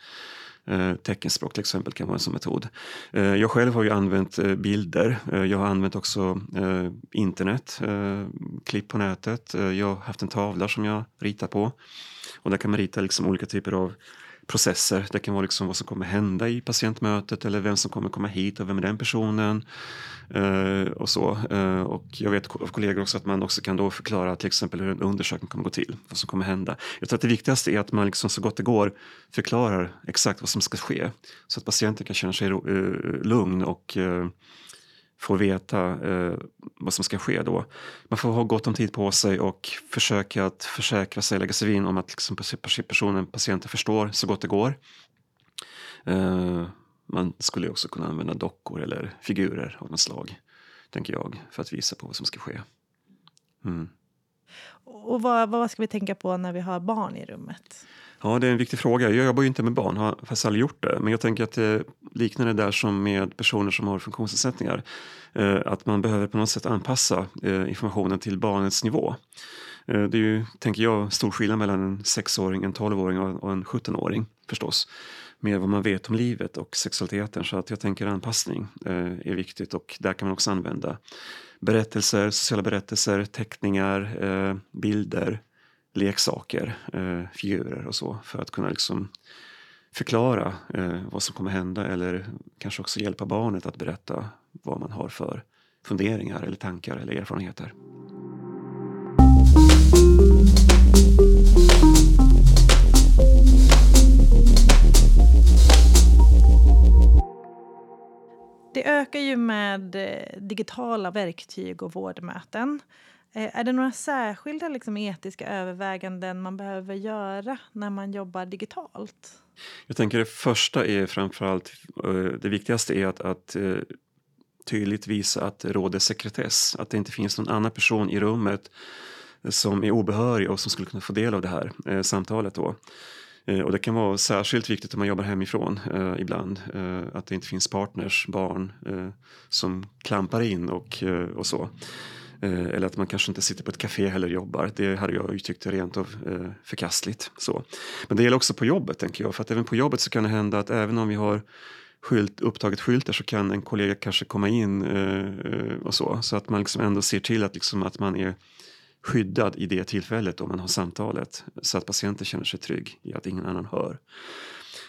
Eh, teckenspråk till exempel kan vara en sån metod. Eh, jag själv har ju använt eh, bilder. Eh, jag har använt också eh, internet, eh, klipp på nätet. Eh, jag har haft en tavla som jag ritar på. Och där kan man rita liksom olika typer av processer. Det kan vara liksom vad som kommer hända i patientmötet eller vem som kommer komma hit och vem är den personen. Eh, och så. Eh, och jag vet av kollegor också att man också kan då förklara till exempel hur en undersökning kommer gå till, vad som kommer hända. Jag tror att det viktigaste är att man liksom så gott det går förklarar exakt vad som ska ske så att patienten kan känna sig ro- eh, lugn och eh, får veta eh, vad som ska ske då. Man får ha gott om tid på sig och försöka att försäkra sig, lägga sig vinn om att liksom personen, patienten förstår så gott det går. Eh, man skulle också kunna använda dockor eller figurer av något slag, tänker jag, för att visa på vad som ska ske. Mm. Och vad, vad ska vi tänka på när vi har barn i rummet? Ja, det är en viktig fråga. Jag jobbar ju inte med barn, har faktiskt aldrig gjort det. Men jag tänker att det liknar det där som med personer som har funktionsnedsättningar. Eh, att man behöver på något sätt anpassa eh, informationen till barnets nivå. Eh, det är ju, tänker jag, stor skillnad mellan en sexåring, en tolvåring och och en 17-åring förstås. Med vad man vet om livet och sexualiteten. Så att jag tänker anpassning är viktigt och där kan man också använda berättelser, sociala berättelser, teckningar, bilder, leksaker, eh, figurer och så för att kunna liksom förklara eh, vad som kommer hända eller kanske också hjälpa barnet att berätta vad man har för funderingar eller tankar eller erfarenheter. Det ökar ju med eh, digitala verktyg och vårdmöten. Eh, är det några särskilda liksom, etiska överväganden man behöver göra när man jobbar digitalt? Jag tänker det första är framförallt, eh, det viktigaste är att, att eh, tydligt visa att det råder sekretess, att det inte finns någon annan person i rummet som är obehörig och som skulle kunna få del av det här eh, samtalet då. Eh, och det kan vara särskilt viktigt om man jobbar hemifrån eh, ibland, eh, att det inte finns partners, barn eh, som klampar in och, eh, och så. Eh, eller att man kanske inte sitter på ett café heller och jobbar. Det hade jag ju tyckt rent av eh, förkastligt. Så. Men det gäller också på jobbet tänker jag, för att även på jobbet så kan det hända att även om vi har skylt, upptaget skyltar så kan en kollega kanske komma in eh, och så. Så att man liksom ändå ser till att, liksom, att man är skyddad i det tillfället om man har samtalet så att patienten känner sig trygg i att ingen annan hör.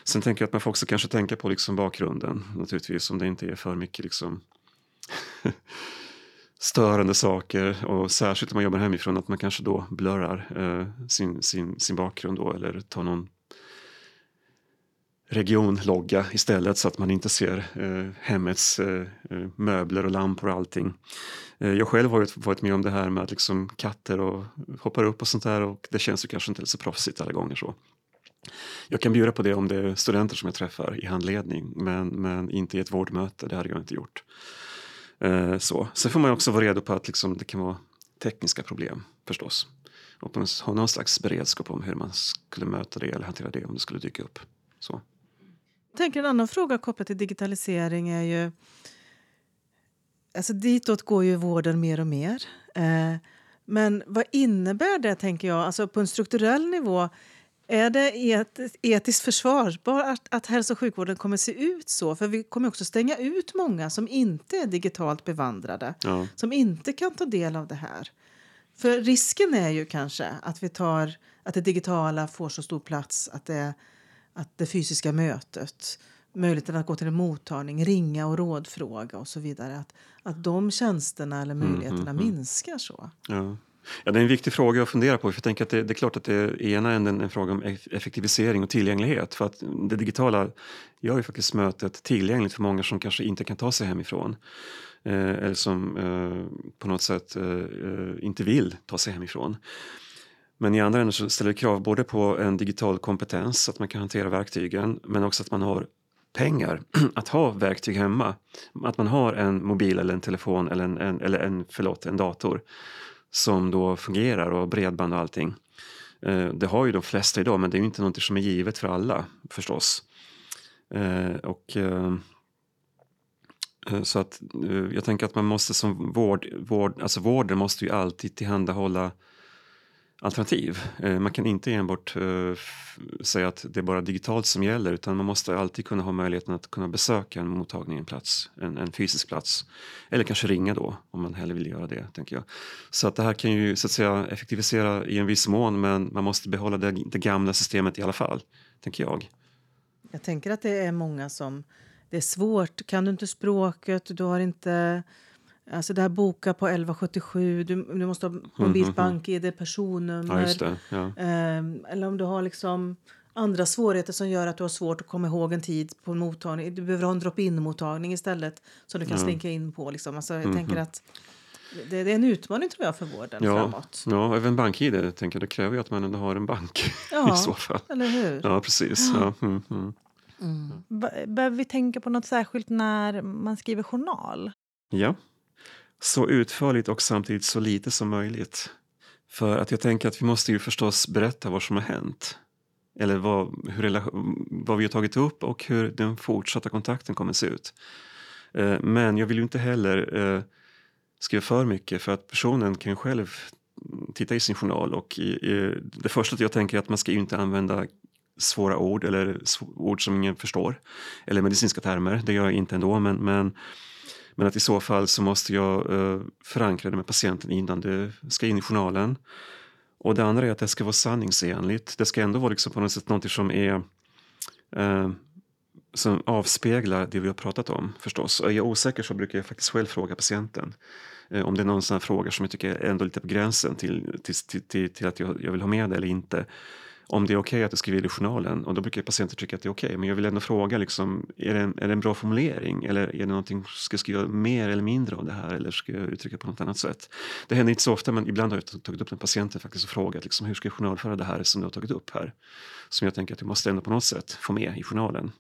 Sen tänker jag att man får också kanske tänka på liksom bakgrunden naturligtvis om det inte är för mycket liksom störande saker och särskilt om man jobbar hemifrån att man kanske då blurrar eh, sin, sin, sin bakgrund då eller tar någon regionlogga istället så att man inte ser eh, hemmets eh, eh, möbler och lampor och allting. Eh, jag själv har ju varit med om det här med att liksom katter och hoppar upp och sånt där och det känns ju kanske inte så proffsigt alla gånger så. Jag kan bjuda på det om det är studenter som jag träffar i handledning men, men inte i ett vårdmöte, det hade jag inte gjort. Eh, så. Sen får man också vara redo på att liksom, det kan vara tekniska problem förstås. Och ha någon slags beredskap om hur man skulle möta det eller hantera det om det skulle dyka upp. Så. Jag tänker en annan fråga kopplat till digitalisering är ju... Alltså ditåt går ju vården mer och mer. Eh, men vad innebär det, tänker jag, alltså på en strukturell nivå? Är det et, etiskt försvarbart att, att hälso och sjukvården kommer se ut så? För vi kommer också stänga ut många som inte är digitalt bevandrade, Ja. som inte kan ta del av det här. För risken är ju kanske att vi tar att det digitala får så stor plats att det, att det fysiska mötet, möjligheten att gå till en mottagning, ringa och rådfråga och så vidare, att, att de tjänsterna eller möjligheterna minskar så. Ja. Ja, det är en viktig fråga att fundera på. För jag tänker att det, det är klart att det är i ena änden en fråga om effektivisering och tillgänglighet. För att det digitala gör ju faktiskt mötet tillgängligt för många som kanske inte kan ta sig hemifrån. Eh, eller som eh, på något sätt eh, inte vill ta sig hemifrån. Men i andra änden så ställer det krav både på en digital kompetens, att man kan hantera verktygen, men också att man har pengar att ha verktyg hemma. Att man har en mobil eller en telefon eller en, en, eller en, förlåt, en dator som då fungerar och bredband och allting. Eh, det har ju de flesta idag men det är ju inte något som är givet för alla förstås. Eh, och, eh, så att jag tänker att man måste som vård, vård alltså vården måste ju alltid tillhandahålla alternativ. Eh, man kan inte enbart eh, säga att det är bara digitalt som gäller utan man måste alltid kunna ha möjligheten att kunna besöka en mottagning, en plats, en, en fysisk plats. Eller kanske ringa då om man hellre vill göra det. tänker jag. Så att det här kan ju så att säga effektivisera i en viss mån men man måste behålla det, det gamla systemet i alla fall, tänker jag. Jag tänker att det är många som... Det är svårt. Kan du inte språket, du har inte... Alltså det här boka på 1177, du, du måste ha mobilt bank-id, personnummer. Mhm, Ja, just det. Ja. Ehm, eller om du har liksom andra svårigheter som gör att du har svårt att komma ihåg en tid på en mottagning. Du behöver ha en drop-in-mottagning istället som du kan slinka in på. Liksom. Alltså, jag tänker att det, det är en utmaning tror jag för vården Ja, framåt. ja, även bank-id tänker jag, det kräver ju att man ändå har en bank Ja. i så fall. Eller hur? Ja, precis. Ja, mm, mm. Be- Behöver vi tänka på något särskilt när man skriver journal? Ja, så utförligt och samtidigt så lite som möjligt. För att jag tänker att vi måste ju förstås berätta vad som har hänt. Eller vad, hur, vad vi har tagit upp och hur den fortsatta kontakten kommer att se ut. Eh, men jag vill ju inte heller eh, skriva för mycket för att personen kan ju själv titta i sin journal och det första jag tänker är att man ska ju inte använda svåra ord eller ord som ingen förstår. Eller medicinska termer, det gör jag inte ändå men, men men att i så fall så måste jag eh, förankra det med patienten innan det ska in i journalen. Och det andra är att det ska vara sanningsenligt. Det ska ändå vara liksom på något sätt något som är eh, som avspeglar det vi har pratat om förstås. Och är jag osäker så brukar jag faktiskt själv fråga patienten eh, om det är någon sån här fråga som jag tycker är ändå lite på gränsen till, till, till, till, till att jag, jag vill ha med det eller inte. Om det är okej att jag skriver i journalen och då brukar patienter tycka att det är okej. Men jag vill ändå fråga, liksom, är, det en, är det en bra formulering? Eller är det någonting, ska jag skriva mer eller mindre av det här? Eller ska jag uttrycka på något annat sätt? Det händer inte så ofta men ibland har jag tagit upp den patienten faktiskt och frågat liksom, hur ska jag journalföra det här som du har tagit upp här? Som jag tänker att jag måste ändå på något sätt få med i journalen.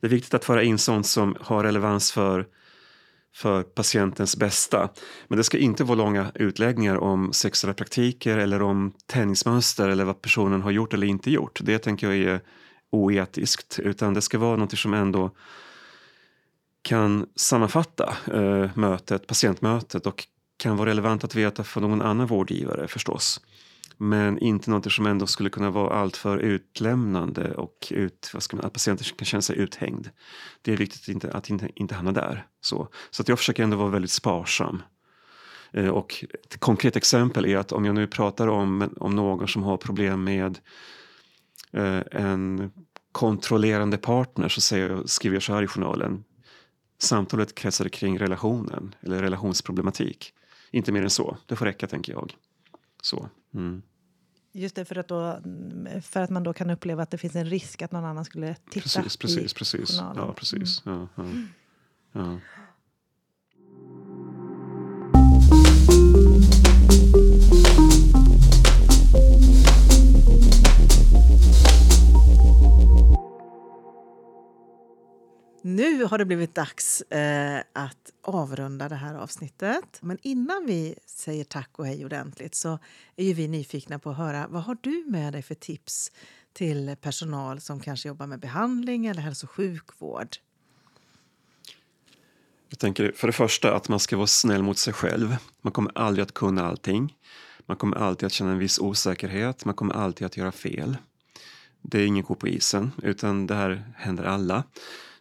Det är viktigt att föra in sånt som har relevans för för patientens bästa. Men det ska inte vara långa utläggningar om sexuella praktiker eller om tändningsmönster eller vad personen har gjort eller inte gjort. Det tänker jag är oetiskt, utan det ska vara något som ändå kan sammanfatta eh, mötet, patientmötet och kan vara relevant att veta för någon annan vårdgivare förstås. Men inte något som ändå skulle kunna vara alltför utlämnande och ut, vad ska man, att patienten kan känna sig uthängd. Det är viktigt att inte, att inte, inte hamna där. Så, så att jag försöker ändå vara väldigt sparsam. Eh, Och ett konkret exempel är att om jag nu pratar om, om någon som har problem med eh, en kontrollerande partner så säger jag, skriver jag så här i journalen. Samtalet kretsade kring relationen eller relationsproblematik. Inte mer än så. Det får räcka tänker jag. Så. Mm. Just det, för att, då, för att man då kan uppleva att det finns en risk att någon annan skulle titta Precis, precis, i precis. journalen. Ja, precis. Ja, ja. Ja. Nu har det blivit dags eh, att avrunda det här avsnittet. Men innan vi säger tack och hej ordentligt så är ju vi nyfikna på att höra vad har du med dig för tips till personal som kanske jobbar med behandling eller hälso och sjukvård? Jag tänker för det första att man ska vara snäll mot sig själv. Man kommer aldrig att kunna allting. Man kommer alltid att känna en viss osäkerhet. Man kommer alltid att göra fel. Det är ingen ko på isen, utan det här händer alla.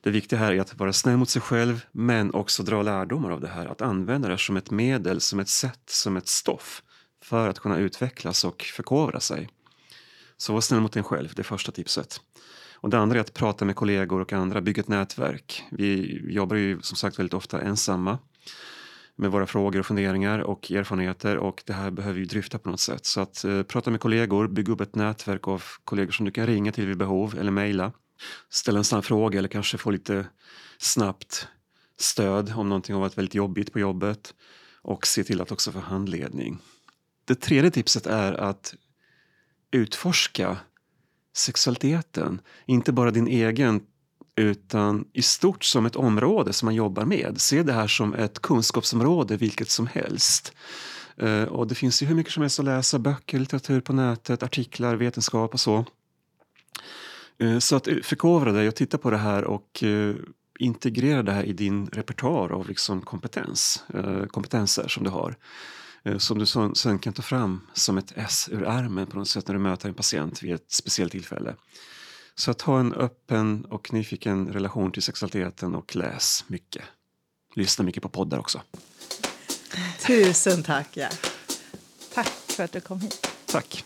Det viktiga här är att vara snäll mot sig själv men också dra lärdomar av det här. Att använda det som ett medel, som ett sätt, som ett stoff för att kunna utvecklas och förkovra sig. Så var snäll mot dig själv, det är första tipset. Och det andra är att prata med kollegor och andra, bygga ett nätverk. Vi jobbar ju som sagt väldigt ofta ensamma med våra frågor och funderingar och erfarenheter och det här behöver vi dryfta på något sätt. Så att eh, prata med kollegor, bygga upp ett nätverk av kollegor som du kan ringa till vid behov eller mejla. Ställa en snabb fråga eller kanske få lite snabbt stöd om någonting har varit väldigt jobbigt på jobbet och se till att också få handledning. Det tredje tipset är att utforska sexualiteten, inte bara din egen utan i stort som ett område som man jobbar med. Se det här som ett kunskapsområde vilket som helst. Eh, och det finns ju hur mycket som helst att läsa, böcker, litteratur på nätet, artiklar, vetenskap och så. Eh, så att förkovra dig och titta på det här och eh, integrera det här i din repertoar av liksom kompetens, kompetenser som du har. Som du sen kan ta fram som ett S ur ärmen på något sätt när du möter en patient vid ett speciellt tillfälle. Så att ha en öppen och nyfiken relation till sexualiteten och läs mycket. Lyssna mycket på poddar också. Tusen tack, Jack. Tack för att du kom hit. Tack.